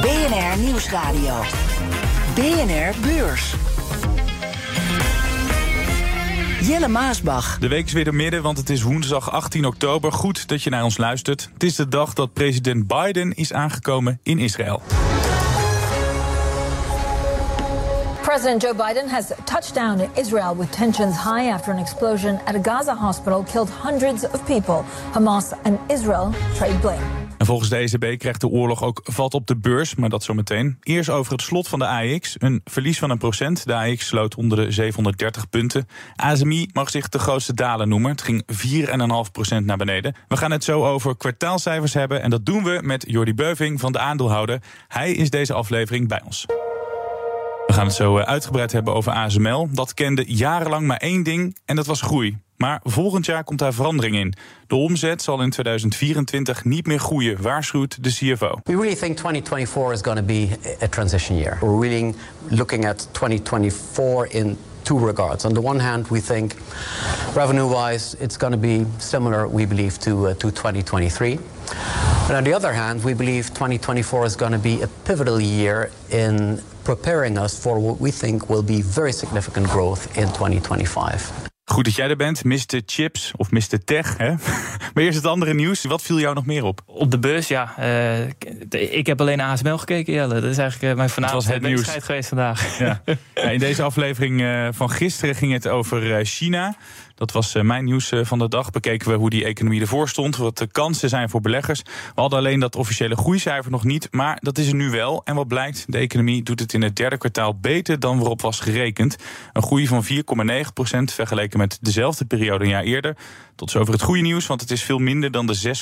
BNR Nieuwsradio. BNR Beurs. Jelle Maasbach. De week is weer de midden, want het is woensdag 18 oktober. Goed dat je naar ons luistert. Het is de dag dat president Biden is aangekomen in Israël. President Joe Biden has touched down in Israel with tensions high after an explosion at a Gaza hospital killed hundreds of people. Hamas and Israel trade blame. En volgens de ECB krijgt de oorlog ook vat op de beurs, maar dat zometeen. Eerst over het slot van de AX. Een verlies van een procent. De AX sloot onder de 730 punten. ASMI mag zich de grootste dalen noemen. Het ging 4,5 procent naar beneden. We gaan het zo over kwartaalcijfers hebben. En dat doen we met Jordi Beuving van de aandeelhouder. Hij is deze aflevering bij ons. We gaan het zo eh, uitgebreid hebben over ASML. Dat kende jarenlang maar één ding en dat was groei. Maar volgend jaar komt daar verandering in. De omzet zal in 2024 niet meer groeien, waarschuwt de CFO. We really think 2024 is going to be a transition year. We're really looking at 2024 in two regards. On the one hand, we think revenue-wise, it's going to be similar, we believe, to, uh, to 2023. But on the other hand, we believe 2024 is going to be a pivotal year in preparing us for what we think will be very significant growth in 2025. Goed dat jij er bent, Mr. Chips of Mr. Tech. Hè? maar eerst het andere nieuws. Wat viel jou nog meer op? Op de beurs, ja. Uh, ik heb alleen ASML gekeken, Jelle. Dat is eigenlijk uh, mijn vanavond het nieuws geweest vandaag. Ja. ja. in deze aflevering uh, van gisteren ging het over China. Dat was eh, mijn nieuws eh, van de dag. Bekeken we hoe die economie ervoor stond, wat de kansen zijn voor beleggers. We hadden alleen dat officiële groeicijfer nog niet, maar dat is er nu wel. En wat blijkt, de economie doet het in het derde kwartaal beter dan waarop was gerekend. Een groei van 4,9 procent vergeleken met dezelfde periode een jaar eerder. Tot zover het goede nieuws, want het is veel minder dan de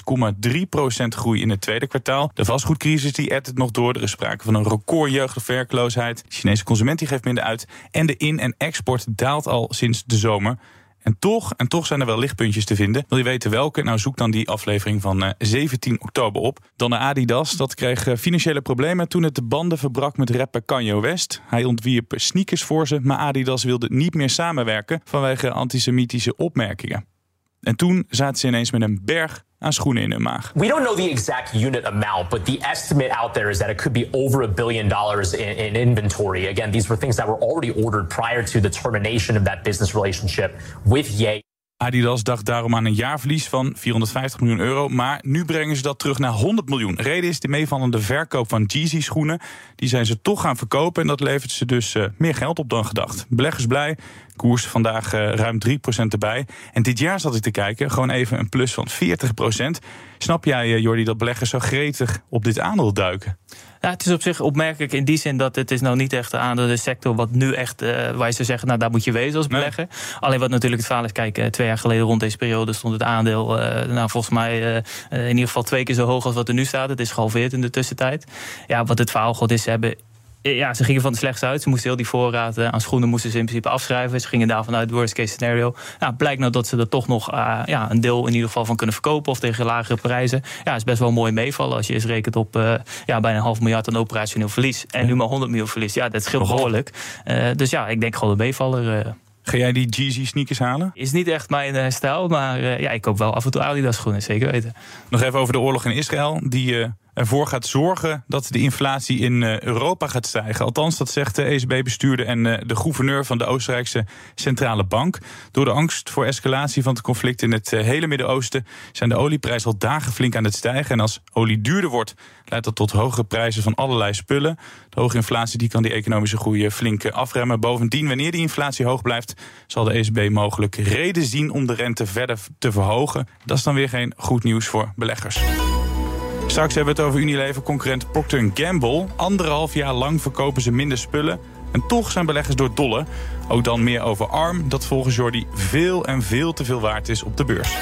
6,3 procent groei in het tweede kwartaal. De vastgoedcrisis die het nog door. Er is sprake van een record jeugdwerkloosheid. De Chinese consument die geeft minder uit. En de in- en export daalt al sinds de zomer. En toch, en toch zijn er wel lichtpuntjes te vinden. Wil je weten welke? Nou, zoek dan die aflevering van 17 eh, oktober op. Dan naar Adidas. Dat kreeg eh, financiële problemen toen het de banden verbrak met rapper Kanye West. Hij ontwierp sneakers voor ze, maar Adidas wilde niet meer samenwerken vanwege antisemitische opmerkingen. En toen zaten ze ineens met een berg aan schoenen in hun maag. We don't know the exact unit amount, but the estimate out there is that it could be over a billion dollars in, in inventory. Again, these were things that were already ordered prior to the termination of that business relationship with Ye. Adidas dacht daarom aan een jaarverlies van 450 miljoen euro. Maar nu brengen ze dat terug naar 100 miljoen. Reden is de meevallende verkoop van Yeezy-schoenen. Die zijn ze toch gaan verkopen en dat levert ze dus uh, meer geld op dan gedacht. Beleggers blij, koers vandaag uh, ruim 3% erbij. En dit jaar zat ik te kijken, gewoon even een plus van 40%. Snap jij, uh, Jordi, dat beleggers zo gretig op dit aandeel duiken? Ja, het is op zich opmerkelijk in die zin dat het is nou niet echt aan de sector wat nu echt, uh, waar ze zeggen, nou daar moet je wezen als belegger. Nee. Alleen wat natuurlijk het verhaal is, kijk, twee jaar geleden rond deze periode stond het aandeel, uh, nou volgens mij uh, in ieder geval twee keer zo hoog als wat er nu staat. Het is gehalveerd in de tussentijd. Ja, wat het verhaal goed is, ze hebben ja, ze gingen van het slechtste uit. Ze moesten heel die voorraad aan schoenen moesten ze in principe afschrijven. Ze gingen daarvan uit worst case scenario. Nou, blijkt nou dat ze er toch nog uh, ja, een deel in ieder geval van kunnen verkopen of tegen lagere prijzen. Ja, is best wel mooi meevallen als je eens rekent op uh, ja, bijna een half miljard aan operationeel verlies. En nu maar 100 miljoen verlies. Ja, dat scheelt behoorlijk. Uh, dus ja, ik denk gewoon een meevaller. Ga jij die Jeezy sneakers halen? Is niet echt mijn uh, stijl, maar uh, ja, ik koop wel af en toe Adidas schoenen, zeker weten. Nog even over de oorlog in Israël. Die uh, ervoor gaat zorgen dat de inflatie in Europa gaat stijgen. Althans, dat zegt de ECB-bestuurder en de gouverneur van de Oostenrijkse Centrale Bank. Door de angst voor escalatie van het conflict in het hele Midden-Oosten zijn de olieprijzen al dagen flink aan het stijgen. En als olie duurder wordt, leidt dat tot hogere prijzen van allerlei spullen. De hoge inflatie die kan die economische groei flink afremmen. Bovendien, wanneer die inflatie hoog blijft, zal de ECB mogelijk reden zien om de rente verder te verhogen. Dat is dan weer geen goed nieuws voor beleggers. Straks hebben we het over Unilever concurrent Procter Gamble. Anderhalf jaar lang verkopen ze minder spullen. En toch zijn beleggers door dolle. Ook dan meer over ARM, dat volgens Jordi veel en veel te veel waard is op de beurs.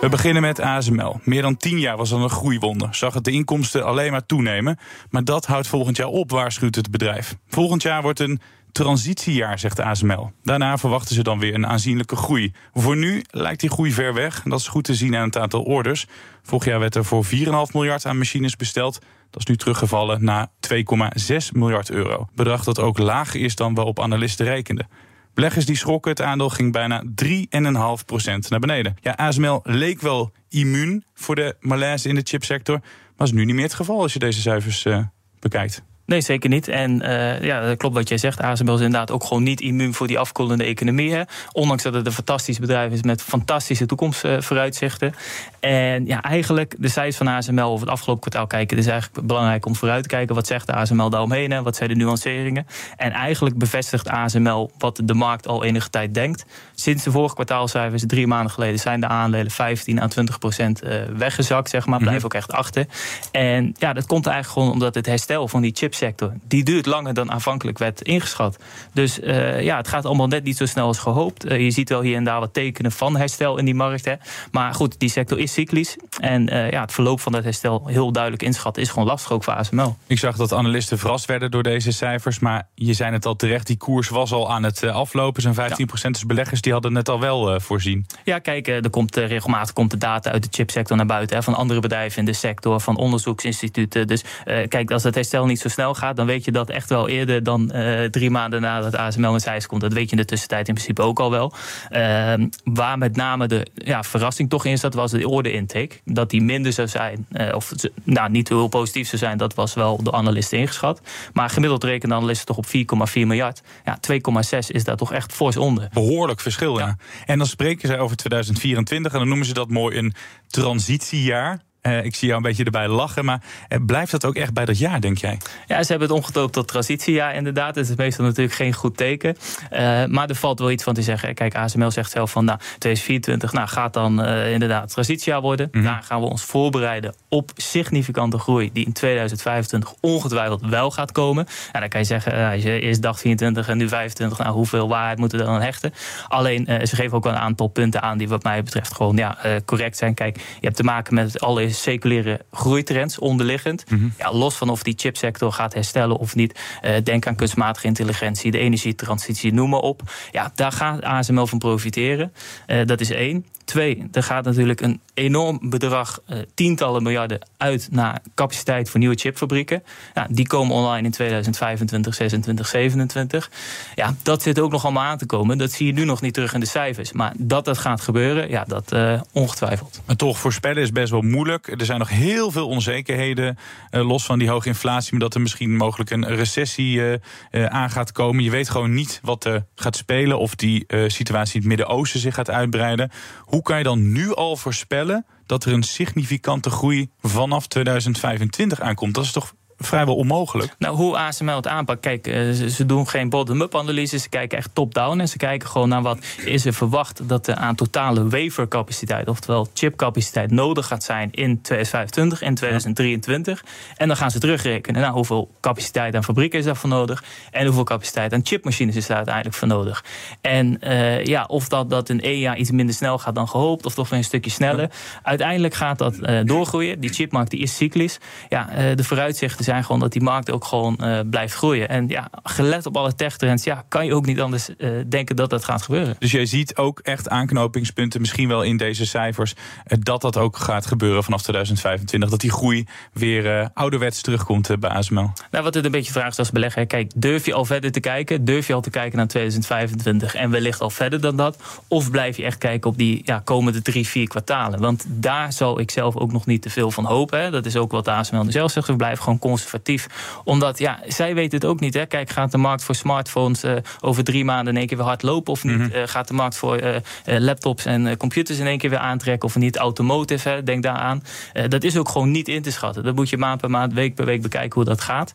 We beginnen met ASML. Meer dan 10 jaar was dat een groeiwonder. Zag het de inkomsten alleen maar toenemen. Maar dat houdt volgend jaar op, waarschuwt het bedrijf. Volgend jaar wordt een transitiejaar, zegt ASML. Daarna verwachten ze dan weer een aanzienlijke groei. Voor nu lijkt die groei ver weg. Dat is goed te zien aan het aantal orders. Vorig jaar werd er voor 4,5 miljard aan machines besteld. Dat is nu teruggevallen naar 2,6 miljard euro. Bedrag dat ook lager is dan waarop analisten rekenden. Beleggers die schrokken, het aandeel ging bijna 3,5% naar beneden. Ja, ASML leek wel immuun voor de malaise in de chipsector, maar is nu niet meer het geval als je deze cijfers uh, bekijkt. Nee, zeker niet. En uh, ja, dat klopt wat jij zegt. ASML is inderdaad ook gewoon niet immuun voor die afkoelende economie. Hè. Ondanks dat het een fantastisch bedrijf is met fantastische toekomstvooruitzichten. En ja, eigenlijk de cijfers van ASML over het afgelopen kwartaal kijken. Het is eigenlijk belangrijk om vooruit te kijken. Wat zegt de ASML daaromheen? Hè? Wat zijn de nuanceringen? En eigenlijk bevestigt ASML wat de markt al enige tijd denkt. Sinds de vorige kwartaalcijfers, drie maanden geleden, zijn de aandelen 15 à 20 procent eh, weggezakt. Zeg maar. Blijven ook echt achter. En ja, dat komt eigenlijk gewoon omdat het herstel van die chips sector. Die duurt langer dan aanvankelijk werd ingeschat. Dus uh, ja, het gaat allemaal net niet zo snel als gehoopt. Uh, je ziet wel hier en daar wat tekenen van herstel in die markt. Hè. Maar goed, die sector is cyclisch. En uh, ja, het verloop van dat herstel heel duidelijk inschatten is gewoon lastig ook voor ASML. Ik zag dat analisten verrast werden door deze cijfers. Maar je zei het al terecht, die koers was al aan het aflopen. Zijn 15% ja. dus beleggers die hadden het al wel voorzien. Ja, kijk, er komt regelmatig komt de data uit de chipsector naar buiten. Hè, van andere bedrijven in de sector, van onderzoeksinstituten. Dus kijk, als het herstel niet zo snel gaat, dan weet je dat echt wel eerder dan uh, drie maanden nadat ASML met cijfers komt. Dat weet je in de tussentijd in principe ook al wel. Uh, waar met name de ja, verrassing toch in zat, was de order intake. Dat die minder zou zijn, uh, of nou, niet heel positief zou zijn, dat was wel de analisten ingeschat. Maar gemiddeld rekenen analisten toch op 4,4 miljard. Ja, 2,6 is daar toch echt fors onder. Behoorlijk verschil, ja. ja. En dan spreken zij over 2024 en dan noemen ze dat mooi een transitiejaar. Uh, ik zie jou een beetje erbij lachen, maar uh, blijft dat ook echt bij dat jaar, denk jij? Ja, ze hebben het omgedoopt tot transitiejaar, inderdaad. Het is meestal natuurlijk geen goed teken. Uh, maar er valt wel iets van te zeggen. Kijk, ASML zegt zelf van, nou, 2024 nou, gaat dan inderdaad transitiejaar worden. Mm -hmm. Daar gaan we ons voorbereiden op significante groei, die in 2025 ongetwijfeld wel gaat komen. Nou, dan kan je zeggen, als je eerst dacht 24 en nu 25, nou, hoeveel waarheid moeten we dan hechten? Alleen, ze geven ook wel een aantal punten aan die wat mij betreft gewoon ja, correct zijn. Kijk, je hebt te maken met het allereerst seculiere groeitrends onderliggend. Mm -hmm. ja, los van of die chipsector gaat herstellen of niet. Uh, denk aan kunstmatige intelligentie, de energietransitie, noem maar op. Ja, daar gaat ASML van profiteren. Uh, dat is één. Twee, er gaat natuurlijk een enorm bedrag, uh, tientallen miljarden, uit naar capaciteit voor nieuwe chipfabrieken. Ja, die komen online in 2025, 26, 27. Ja, dat zit ook nog allemaal aan te komen. Dat zie je nu nog niet terug in de cijfers. Maar dat dat gaat gebeuren, ja, dat uh, ongetwijfeld. Maar toch, voorspellen is best wel moeilijk. Er zijn nog heel veel onzekerheden, uh, los van die hoge inflatie, maar dat er misschien mogelijk een recessie aan gaat komen. Je weet gewoon niet wat er gaat spelen, of die situatie in het Midden-Oosten zich gaat uitbreiden. Hoe kan je dan nu al voorspellen dat er een significante groei vanaf 2025 aankomt? Dat is toch vrijwel onmogelijk. Nou, hoe ASML het aanpakt, kijk, ze, ze doen geen bottom-up analyse, ze kijken echt top-down en ze kijken gewoon naar wat is er verwacht dat er aan totale wafercapaciteit, oftewel chipcapaciteit, nodig gaat zijn in 2025 en 2023. En dan gaan ze terugrekenen naar hoeveel capaciteit aan fabrieken is daarvoor nodig en hoeveel capaciteit aan chipmachines is daar uiteindelijk voor nodig. En uh, ja, of dat, dat in één jaar iets minder snel gaat dan gehoopt, of toch weer een stukje sneller. Uiteindelijk gaat dat uh, doorgroeien. Die chipmarkt die is cyclisch. Ja, de vooruitzichten zijn gewoon dat die markt ook gewoon uh, blijft groeien. En ja, gelet op alle techtrends, ja, kan je ook niet anders uh, denken dat dat gaat gebeuren. Dus jij ziet ook echt aanknopingspunten, misschien wel in deze cijfers, uh, dat dat ook gaat gebeuren vanaf 2025. Dat die groei weer ouderwets terugkomt bij ASML. Nou, wat het een beetje vraagt als belegger, kijk, durf je al verder te kijken? Durf je al te kijken naar 2025 en wellicht al verder dan dat? Of blijf je echt kijken op die ja, komende drie, vier kwartalen? Want daar zal ik zelf ook nog niet te veel van hopen. Hè. Dat is ook wat de ASML zelf zegt. We blijven gewoon conservatief. Omdat, ja, zij weten het ook niet. Hè. Kijk, gaat de markt voor smartphones uh, over drie maanden in één keer weer hard lopen of niet? Mm -hmm. uh, gaat de markt voor uh, laptops en computers in één keer weer aantrekken of niet? Automotive, hè, denk daaraan. dat is ook gewoon niet in te schatten. Dat moet je maand per maand, week per week bekijken hoe dat gaat.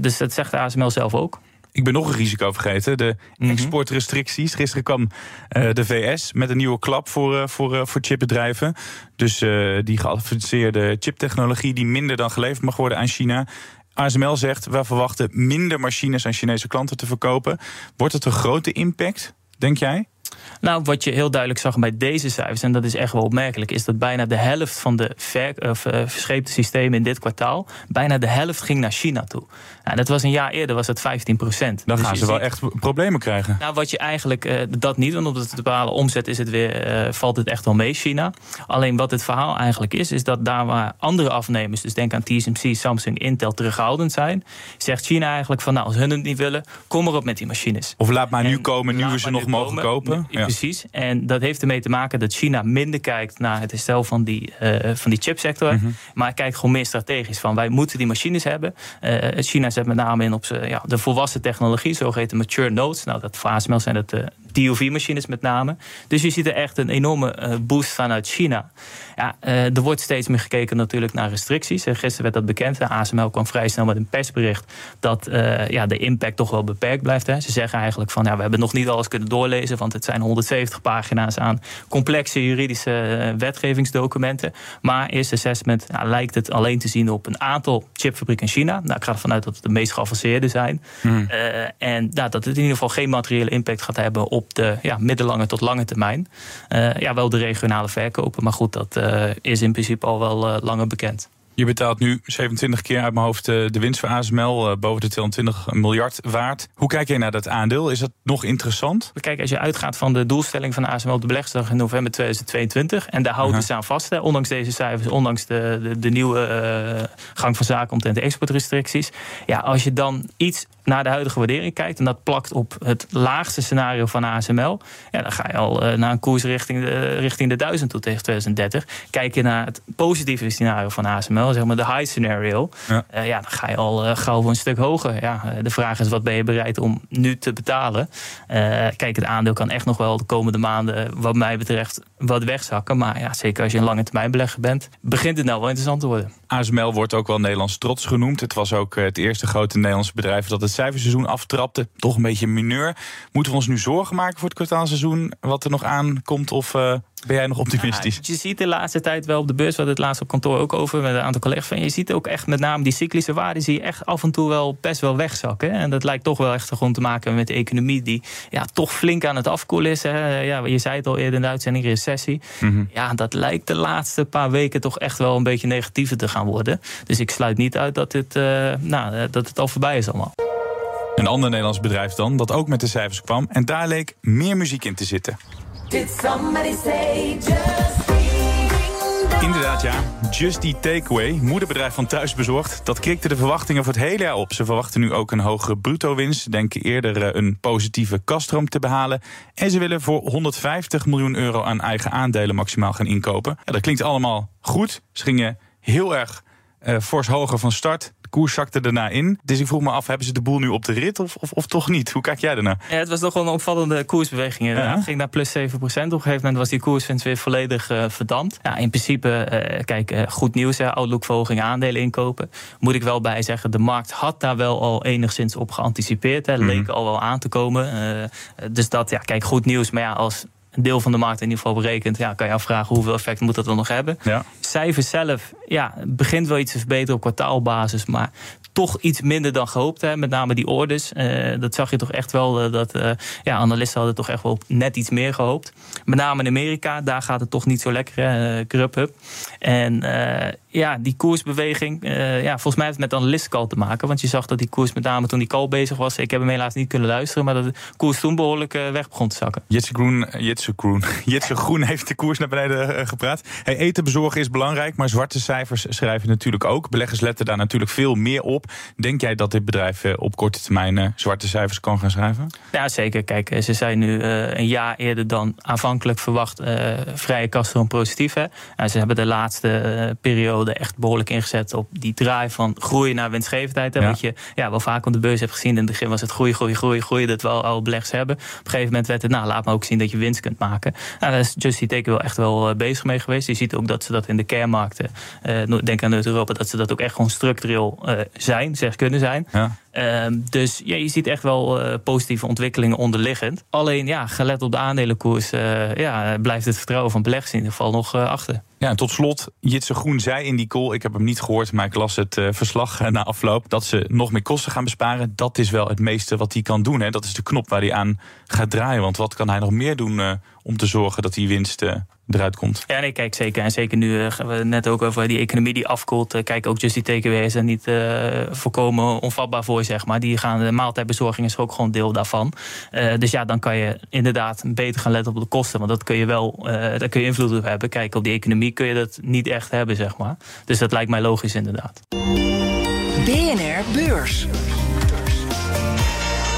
dus dat zegt de ASML zelf ook. Ik ben nog een risico vergeten. De Mhm. exportrestricties. Gisteren kwam uh, de VS met een nieuwe klap voor, uh, voor, uh, voor chipbedrijven. Dus die geavanceerde chiptechnologie die minder dan geleverd mag worden aan China. ASML zegt, we verwachten minder machines aan Chinese klanten te verkopen. Wordt het een grote impact, denk jij? Nou, wat je heel duidelijk zag bij deze cijfers, en dat is echt wel opmerkelijk, is dat bijna de helft van de ver, of, uh, verscheepte systemen in dit kwartaal, bijna de helft ging naar China toe. Nou, dat was een jaar eerder, was het 15 procent. Dan dus gaan ze wel echt problemen krijgen. Nou, wat je eigenlijk, uh, dat niet, want op de totale omzet is het weer, uh, valt het echt wel mee, China. Alleen wat het verhaal eigenlijk is, is dat daar waar andere afnemers, dus denk aan TSMC, Samsung, Intel, terughoudend zijn, zegt China eigenlijk van, nou, als hun het niet willen, kom erop met die machines. Of laat maar nu komen, nu we ze nog mogen komen. kopen. Ja. Precies. En dat heeft ermee te maken dat China minder kijkt naar het herstel van die, uh, van die chipsector. Mm -hmm. Maar kijkt gewoon meer strategisch van wij moeten die machines hebben. Uh, China zet met name in op ja, de volwassen technologie, zogeheten mature nodes. Nou, dat voor ASML zijn dat DUV-machines met name. Dus je ziet er echt een enorme uh, boost vanuit China. Ja, uh, er wordt steeds meer gekeken natuurlijk naar restricties. Gisteren werd dat bekend. De ASML kwam vrij snel met een persbericht dat ja, de impact toch wel beperkt blijft. Hè. Ze zeggen eigenlijk van ja, we hebben nog niet alles kunnen doorlezen, want het zijn 170 pagina's aan complexe juridische wetgevingsdocumenten. Maar eerste assessment ja, lijkt het alleen te zien op een aantal chipfabrieken in China. Nou, ik ga ervan uit dat het de meest geavanceerde zijn. Hmm. en nou, dat het in ieder geval geen materiële impact gaat hebben op de ja, middellange tot lange termijn. Uh, ja, wel de regionale verkopen, maar goed, dat uh, is in principe al wel langer bekend. Je betaalt nu 27 keer uit mijn hoofd de winst voor ASML, boven de 220 miljard waard. Hoe kijk je naar dat aandeel? Is dat nog interessant? Kijk, als je uitgaat van de doelstelling van ASML op de beleggersdag in november 2022, en daar houden ze aan vast, hè, ondanks deze cijfers, ondanks de, de, de nieuwe gang van zaken omtrent de exportrestricties. Ja, als je dan iets naar de huidige waardering kijkt en dat plakt op het laagste scenario van ASML, ja, dan ga je al uh, naar een koers richting de, richting de 1000 tot tegen 2030. Kijk je naar het positieve scenario van ASML, zeg maar de high scenario, ja, uh, ja dan ga je al uh, gauw een stuk hoger. Ja, de vraag is wat ben je bereid om nu te betalen? kijk, het aandeel kan echt nog wel de komende maanden, wat mij betreft, wat wegzakken. Maar ja, zeker als je een lange termijn belegger bent, begint het nou wel interessant te worden. ASML wordt ook wel Nederlands trots genoemd. Het was ook het eerste grote Nederlandse bedrijf dat het cijferseizoen aftrapte. Toch een beetje mineur. Moeten we ons nu zorgen maken voor het kwartaalseizoen? Wat er nog aankomt? Of uh, ben jij nog optimistisch? Ja, je ziet de laatste tijd wel op de beurs, wat het laatst op kantoor ook over met een aantal collega's van. Je ziet ook echt met name die cyclische waarden zie je echt af en toe wel best wel wegzakken. En dat lijkt toch wel echt gewoon te maken met de economie die ja, toch flink aan het afkoelen is. Hè. Ja, je zei het al eerder in de uitzending, recessie. Mm -hmm. Ja, dat lijkt de laatste paar weken toch echt wel een beetje negatiever te gaan worden. Dus ik sluit niet uit dat het, uh, nou, dat het al voorbij is allemaal. Een ander Nederlands bedrijf dan, dat ook met de cijfers kwam. En daar leek meer muziek in te zitten. Inderdaad, ja. Just Eat Takeaway, moederbedrijf van Thuisbezorgd. Dat krikte de verwachtingen voor het hele jaar op. Ze verwachten nu ook een hogere bruto-winst. Denken eerder een positieve kaststroom te behalen. En ze willen voor 150 miljoen euro aan eigen aandelen maximaal gaan inkopen. Ja, dat klinkt allemaal goed. Ze gingen heel erg uh, fors hoger van start. De koers zakte daarna in. Dus ik vroeg me af, hebben ze de boel nu op de rit of, of, of toch niet? Hoe kijk jij ernaar? Ja, het was toch wel een opvallende koersbeweging. Ja. Het ging naar plus 7% Op een gegeven moment was die koerswinst weer volledig uh, verdampt. Ja, in principe, uh, kijk, goed nieuws. Outlook-verhoging aandelen inkopen. Moet ik wel bij zeggen, de markt had daar wel al enigszins op geanticipeerd. Hè. Leek mm. al wel aan te komen. dus dat, ja, kijk, goed nieuws. Maar ja, als een deel van de markt in ieder geval berekent, ja, kan je afvragen hoeveel effect moet dat dan nog hebben. Ja. Cijfers zelf, ja, begint wel iets te verbeteren op kwartaalbasis, maar toch iets minder dan gehoopt. Hè. Met name die orders. Uh, dat zag je toch echt wel. Uh, dat uh, ja, analisten hadden toch echt wel net iets meer gehoopt. Met name in Amerika, daar gaat het toch niet zo lekker. Hè, Grubhub. En ja, die koersbeweging. ja, volgens mij heeft het met analistencall te maken. Want je zag dat die koers met name toen die call bezig was. Ik heb hem helaas niet kunnen luisteren. Maar dat de koers toen behoorlijk weg begon te zakken. Jitse Groen, Jitse Groen, Jitse Groen heeft de koers naar beneden gepraat. Hey, eten bezorgen is belangrijk. Maar zwarte cijfers schrijven natuurlijk ook. Beleggers letten daar natuurlijk veel meer op. Denk jij dat dit bedrijf op korte termijn zwarte cijfers kan gaan schrijven? Ja, zeker. Kijk, ze zijn nu een jaar eerder dan aanvankelijk verwacht vrije kaststroom positief. Hè. En ze hebben de laatste periode echt behoorlijk ingezet op die draai van groei naar winstgevendheid. Ja. Wat je ja, wel vaak op de beurs hebt gezien. In het begin was het groei, groei, groei, groei. Dat wel al beleggers hebben. Op een gegeven moment werd het, nou, laat me ook zien dat je winst kunt maken. Nou, daar is Just Eat wel echt wel bezig mee geweest. Je ziet ook dat ze dat in de kernmarkten, denk aan Noord-Europa, dat ze dat ook echt gewoon structureel zijn, zeg kunnen zijn. Ja. Ehm, dus ja, je ziet echt wel uh, positieve ontwikkelingen onderliggend. Alleen ja, gelet op de aandelenkoers uh, ja, blijft het vertrouwen van beleggers in ieder geval nog uh, achter. Ja, en tot slot, Jitse Groen zei in die call, ik heb hem niet gehoord, maar ik las het verslag na afloop, dat ze nog meer kosten gaan besparen. Dat is wel het meeste wat hij kan doen. Hè. Dat is de knop waar hij aan gaat draaien. Want wat kan hij nog meer doen om te zorgen dat die winst eruit komt. Ja, nee, kijk zeker. En zeker nu uh, we net ook over die economie die afkoelt. Uh, kijk, ook just die takeaways en niet uh, voorkomen onvatbaar voor, zeg maar. Die gaan, de maaltijdbezorging is ook gewoon deel daarvan. dus ja, dan kan je inderdaad beter gaan letten op de kosten. Want dat kun je wel, daar kun je invloed op hebben. Kijk, op die economie kun je dat niet echt hebben, zeg maar. Dus dat lijkt mij logisch inderdaad. BNR Beurs.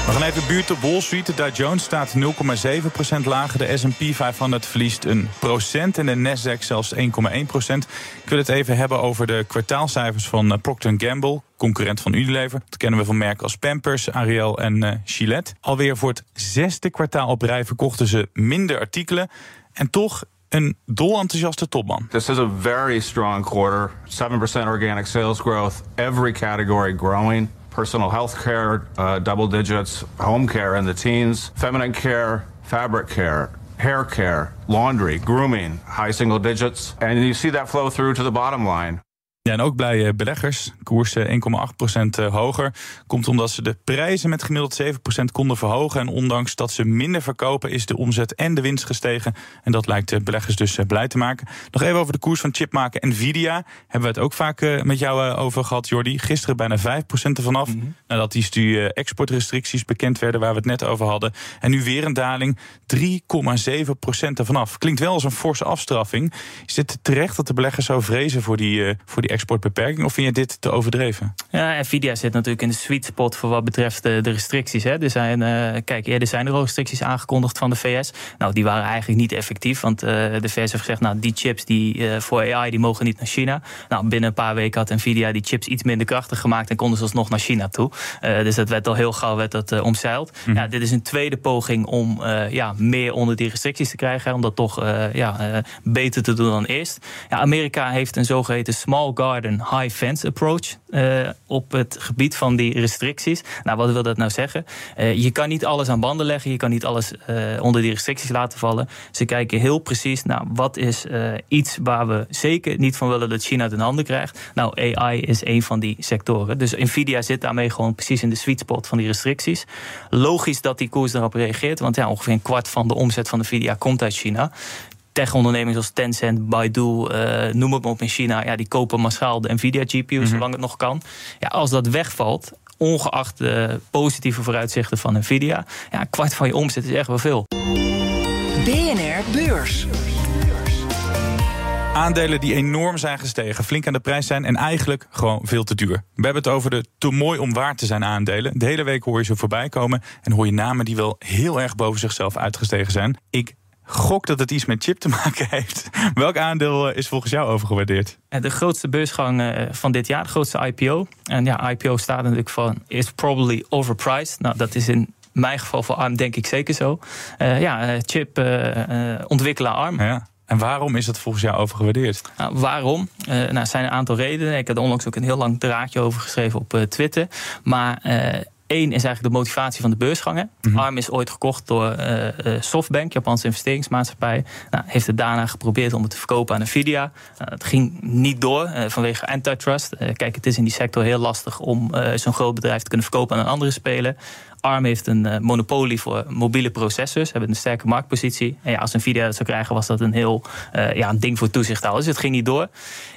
We gaan even buurt op Wall Street. De Dow Jones staat 0,7% lager. De S&P 500 verliest een procent en de Nasdaq zelfs 1,1%. Ik wil het even hebben over de kwartaalcijfers van Procter Gamble, concurrent van Unilever. Dat kennen we van merken als Pampers, Ariel en uh, Gillette. Alweer voor het zesde kwartaal op rij verkochten ze minder artikelen. En toch een dolenthousiaste topman. This is a very strong quarter. 7% organic sales growth. Every category growing. Personal health care, uh, double digits, home care in the teens, feminine care, fabric care, hair care, laundry, grooming, high single digits. And you see that flow through to the bottom line. Ja, en ook bij beleggers. Koers 1,8% hoger. Komt omdat ze de prijzen met gemiddeld 7% konden verhogen. En ondanks dat ze minder verkopen, is de omzet en de winst gestegen. En dat lijkt de beleggers dus blij te maken. Nog even over de koers van chipmaker Nvidia. Hebben we het ook vaak met jou over gehad, Jordi. Gisteren bijna 5% ervan af. Mm-hmm. Nadat die exportrestricties bekend werden, waar we het net over hadden. En nu weer een daling. 3,7% ervan af. Klinkt wel als een forse afstraffing. Is dit terecht dat de beleggers zo vrezen voor die, voor die exportbeperking? Of vind je dit te overdreven? Ja, Nvidia zit natuurlijk in de sweet spot voor wat betreft de, de restricties. Hè. Er zijn, uh, kijk, eerder zijn er al restricties aangekondigd van de VS. Nou, die waren eigenlijk niet effectief. Want uh, de VS heeft gezegd, nou, die chips die, uh, voor AI die mogen niet naar China. Nou, binnen een paar weken had Nvidia die chips iets minder krachtig gemaakt en konden ze alsnog naar China toe. dus dat werd al heel gauw werd dat, omzeild. Mm. Ja, dit is een tweede poging om ja, meer onder die restricties te krijgen. Om dat toch ja, beter te doen dan eerst. Ja, Amerika heeft een zogeheten small garden high fence approach uh, op het gebied van die restricties. Nou, wat wil dat nou zeggen? Uh, je kan niet alles aan banden leggen, je kan niet alles uh, onder die restricties laten vallen. Ze kijken heel precies naar wat is iets waar we zeker niet van willen dat China het in handen krijgt. Nou, AI is een van die sectoren. Dus Nvidia zit daarmee gewoon precies in de sweet spot van die restricties. Logisch dat die koers daarop reageert, want ja, ongeveer een kwart van de omzet van Nvidia komt uit China tech-ondernemingen zoals Tencent, Baidu, uh, noem het maar op in China, ja, die kopen massaal de Nvidia GPU's mm -hmm. zolang het nog kan. Ja, als dat wegvalt, ongeacht de positieve vooruitzichten van Nvidia, ja, een kwart van je omzet is echt wel veel. BNR Beurs. Aandelen die enorm zijn gestegen, flink aan de prijs zijn en eigenlijk gewoon veel te duur. We hebben het over de te mooi om waar te zijn aandelen. De hele week hoor je ze voorbij komen en hoor je namen die wel heel erg boven zichzelf uitgestegen zijn. Ik gok dat het iets met chip te maken heeft. Welk aandeel is volgens jou overgewaardeerd? De grootste beursgang van dit jaar, de grootste IPO. En ja, IPO staat natuurlijk van is probably overpriced. Nou, dat is in mijn geval voor ARM denk ik zeker zo. Uh, ja, chip uh, ontwikkelaar ARM. Ja. En waarom is dat volgens jou overgewaardeerd? Nou, waarom? Uh, nou, er zijn een aantal redenen. Ik heb er onlangs ook een heel lang draadje over geschreven op uh, Twitter. Maar Eén is eigenlijk de motivatie van de beursgangen. Mm -hmm. ARM is ooit gekocht door uh, Softbank, Japanse investeringsmaatschappij. Nou, heeft het daarna geprobeerd om het te verkopen aan Nvidia. Uh, het ging niet door uh, vanwege antitrust. kijk, het is in die sector heel lastig om zo'n groot bedrijf te kunnen verkopen aan een andere speler. ARM heeft een uh, monopolie voor mobiele processors, hebben een sterke marktpositie. En ja, als Nvidia dat zou krijgen, was dat een heel uh, ja, een ding voor toezichthouders. Dus het ging niet door.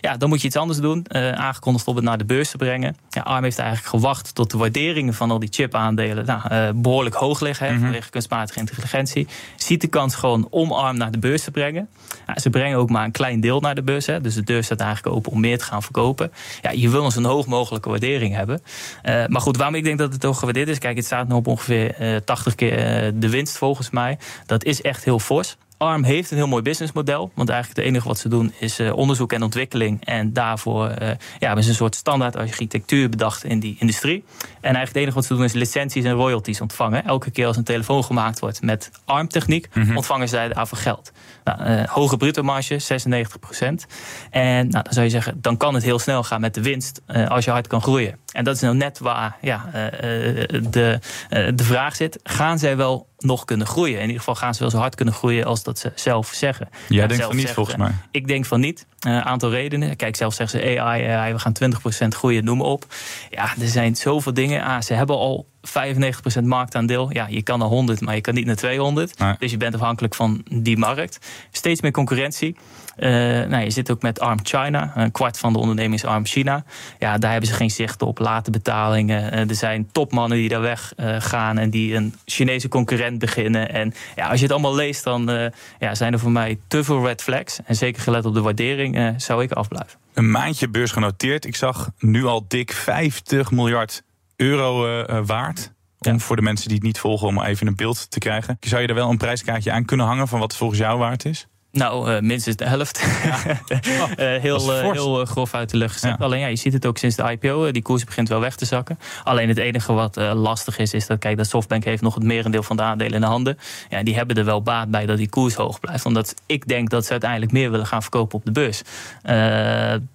Ja, dan moet je iets anders doen. Uh, aangekondigd om het naar de beurs te brengen. Ja, ARM heeft eigenlijk gewacht tot de waarderingen van al die chip-aandelen nou, behoorlijk hoog liggen. Mm -hmm. Vanwege kunstmatige intelligentie. Ziet de kans gewoon om ARM naar de beurs te brengen. Ja, ze brengen ook maar een klein deel naar de beurs. Hè. Dus de deur staat eigenlijk open om meer te gaan verkopen. Ja, je wil een hoog mogelijke waardering hebben. maar goed, waarom ik denk dat het hoog gewaardeerd is. Kijk, het staat op ongeveer uh, 80 keer uh, de winst volgens mij. Dat is echt heel fors. ARM heeft een heel mooi businessmodel. Want eigenlijk het enige wat ze doen is uh, onderzoek en ontwikkeling. En daarvoor uh, ja, hebben ze een soort standaard architectuur bedacht in die industrie. En eigenlijk het enige wat ze doen is licenties en royalties ontvangen. Elke keer als een telefoon gemaakt wordt met ARM-techniek, mm -hmm. ontvangen zij daarvoor geld. Nou, uh, hoge bruto marge, 96% En nou, dan zou je zeggen, dan kan het heel snel gaan met de winst als je hard kan groeien. En dat is nou net waar ja, de, de vraag zit. Gaan zij wel nog kunnen groeien. In ieder geval gaan ze wel zo hard kunnen groeien als dat ze zelf zeggen. Jij ja, denkt van niet, volgens mij. Ik denk van niet. Een aantal redenen. Kijk, zelf zeggen ze AI, AI we gaan 20% groeien, noem maar op. Ja, er zijn zoveel dingen. Ah, ze hebben al 95% marktaandeel. Ja, je kan naar 100, maar je kan niet naar 200. Dus je bent afhankelijk van die markt. Steeds meer concurrentie. Uh, nou, je zit ook met Arm China. Een kwart van de onderneming is Arm China. Ja, daar hebben ze geen zicht op. Late betalingen. Uh, er zijn topmannen die daar weg uh, gaan en die een Chinese concurrent beginnen. En ja, als je het allemaal leest, dan ja, zijn er voor mij te veel red flags. En zeker gelet op de waardering zou ik afblijven. Een maandje beurs genoteerd. Ik zag nu al dik 50 miljard euro waard. Om voor de mensen die het niet volgen, om even een beeld te krijgen. Zou je er wel een prijskaartje aan kunnen hangen van wat het volgens jou waard is? Nou, uh, minstens de helft. Ja. uh, heel uh, heel grof uit de lucht gezet. Alleen ja, je ziet het ook sinds de IPO. die koers begint wel weg te zakken. Alleen het enige wat lastig is, is dat kijk, dat Softbank heeft nog het merendeel van de aandelen in de handen. Ja, die hebben er wel baat bij dat die koers hoog blijft. Omdat ik denk dat ze uiteindelijk meer willen gaan verkopen op de beurs.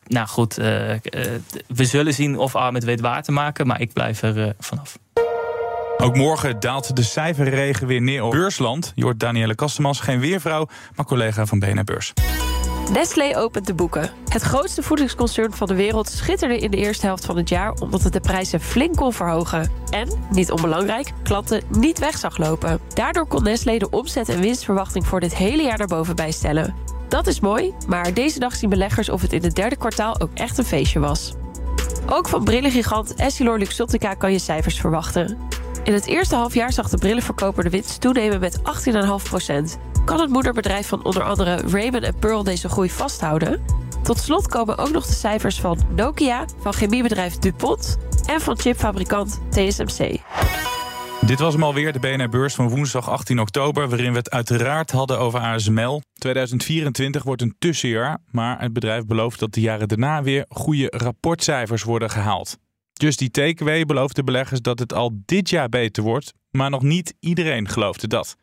nou goed, we zullen zien of Arm het weet waar te maken. Maar ik blijf er vanaf. Ook morgen daalt de cijferregen weer neer op beursland. Je hoort Danielle Kastemans, geen weervrouw, maar collega van BNR Beurs. Nestlé opent de boeken. Het grootste voedingsconcern van de wereld schitterde in de eerste helft van het jaar omdat het de prijzen flink kon verhogen. En, niet onbelangrijk, klanten niet weg zag lopen. Daardoor kon Nestlé de omzet- en winstverwachting voor dit hele jaar naar boven bijstellen. Dat is mooi, maar deze dag zien beleggers of het in het derde kwartaal ook echt een feestje was. Ook van brillengigant Essilor Luxottica kan je cijfers verwachten. In het eerste halfjaar zag de brillenverkoper de winst toenemen met 18,5% Kan het moederbedrijf van onder andere Raymond Pearl deze groei vasthouden? Tot slot komen ook nog de cijfers van Nokia, van chemiebedrijf DuPont en van chipfabrikant TSMC. Dit was hem alweer, de BNR-beurs van woensdag 18 oktober... waarin we het uiteraard hadden over ASML. 2024 wordt een tussenjaar, maar het bedrijf belooft dat de jaren daarna... weer goede rapportcijfers worden gehaald. Just die takeaway belooft de beleggers dat het al dit jaar beter wordt, maar nog niet iedereen geloofde dat.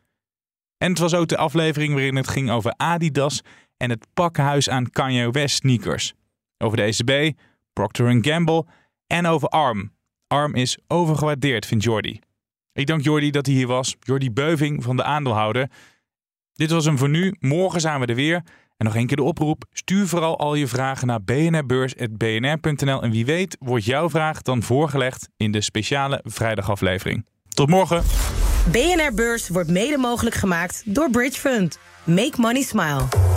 En het was ook de aflevering waarin het ging over Adidas en het pakhuis aan Kanye West sneakers. Over de ECB, Procter Gamble en over ARM. ARM is overgewaardeerd, vindt Jordi. Ik dank Jordi dat hij hier was. Jordi Beuving van de aandeelhouder. Dit was hem voor nu. Morgen zijn we er weer. En nog een keer de oproep: stuur vooral al je vragen naar bnrbeurs.bnr.nl. En wie weet wordt jouw vraag dan voorgelegd in de speciale vrijdagaflevering. Tot morgen. BNR Beurs wordt mede mogelijk gemaakt door Bridge Fund. Make money smile.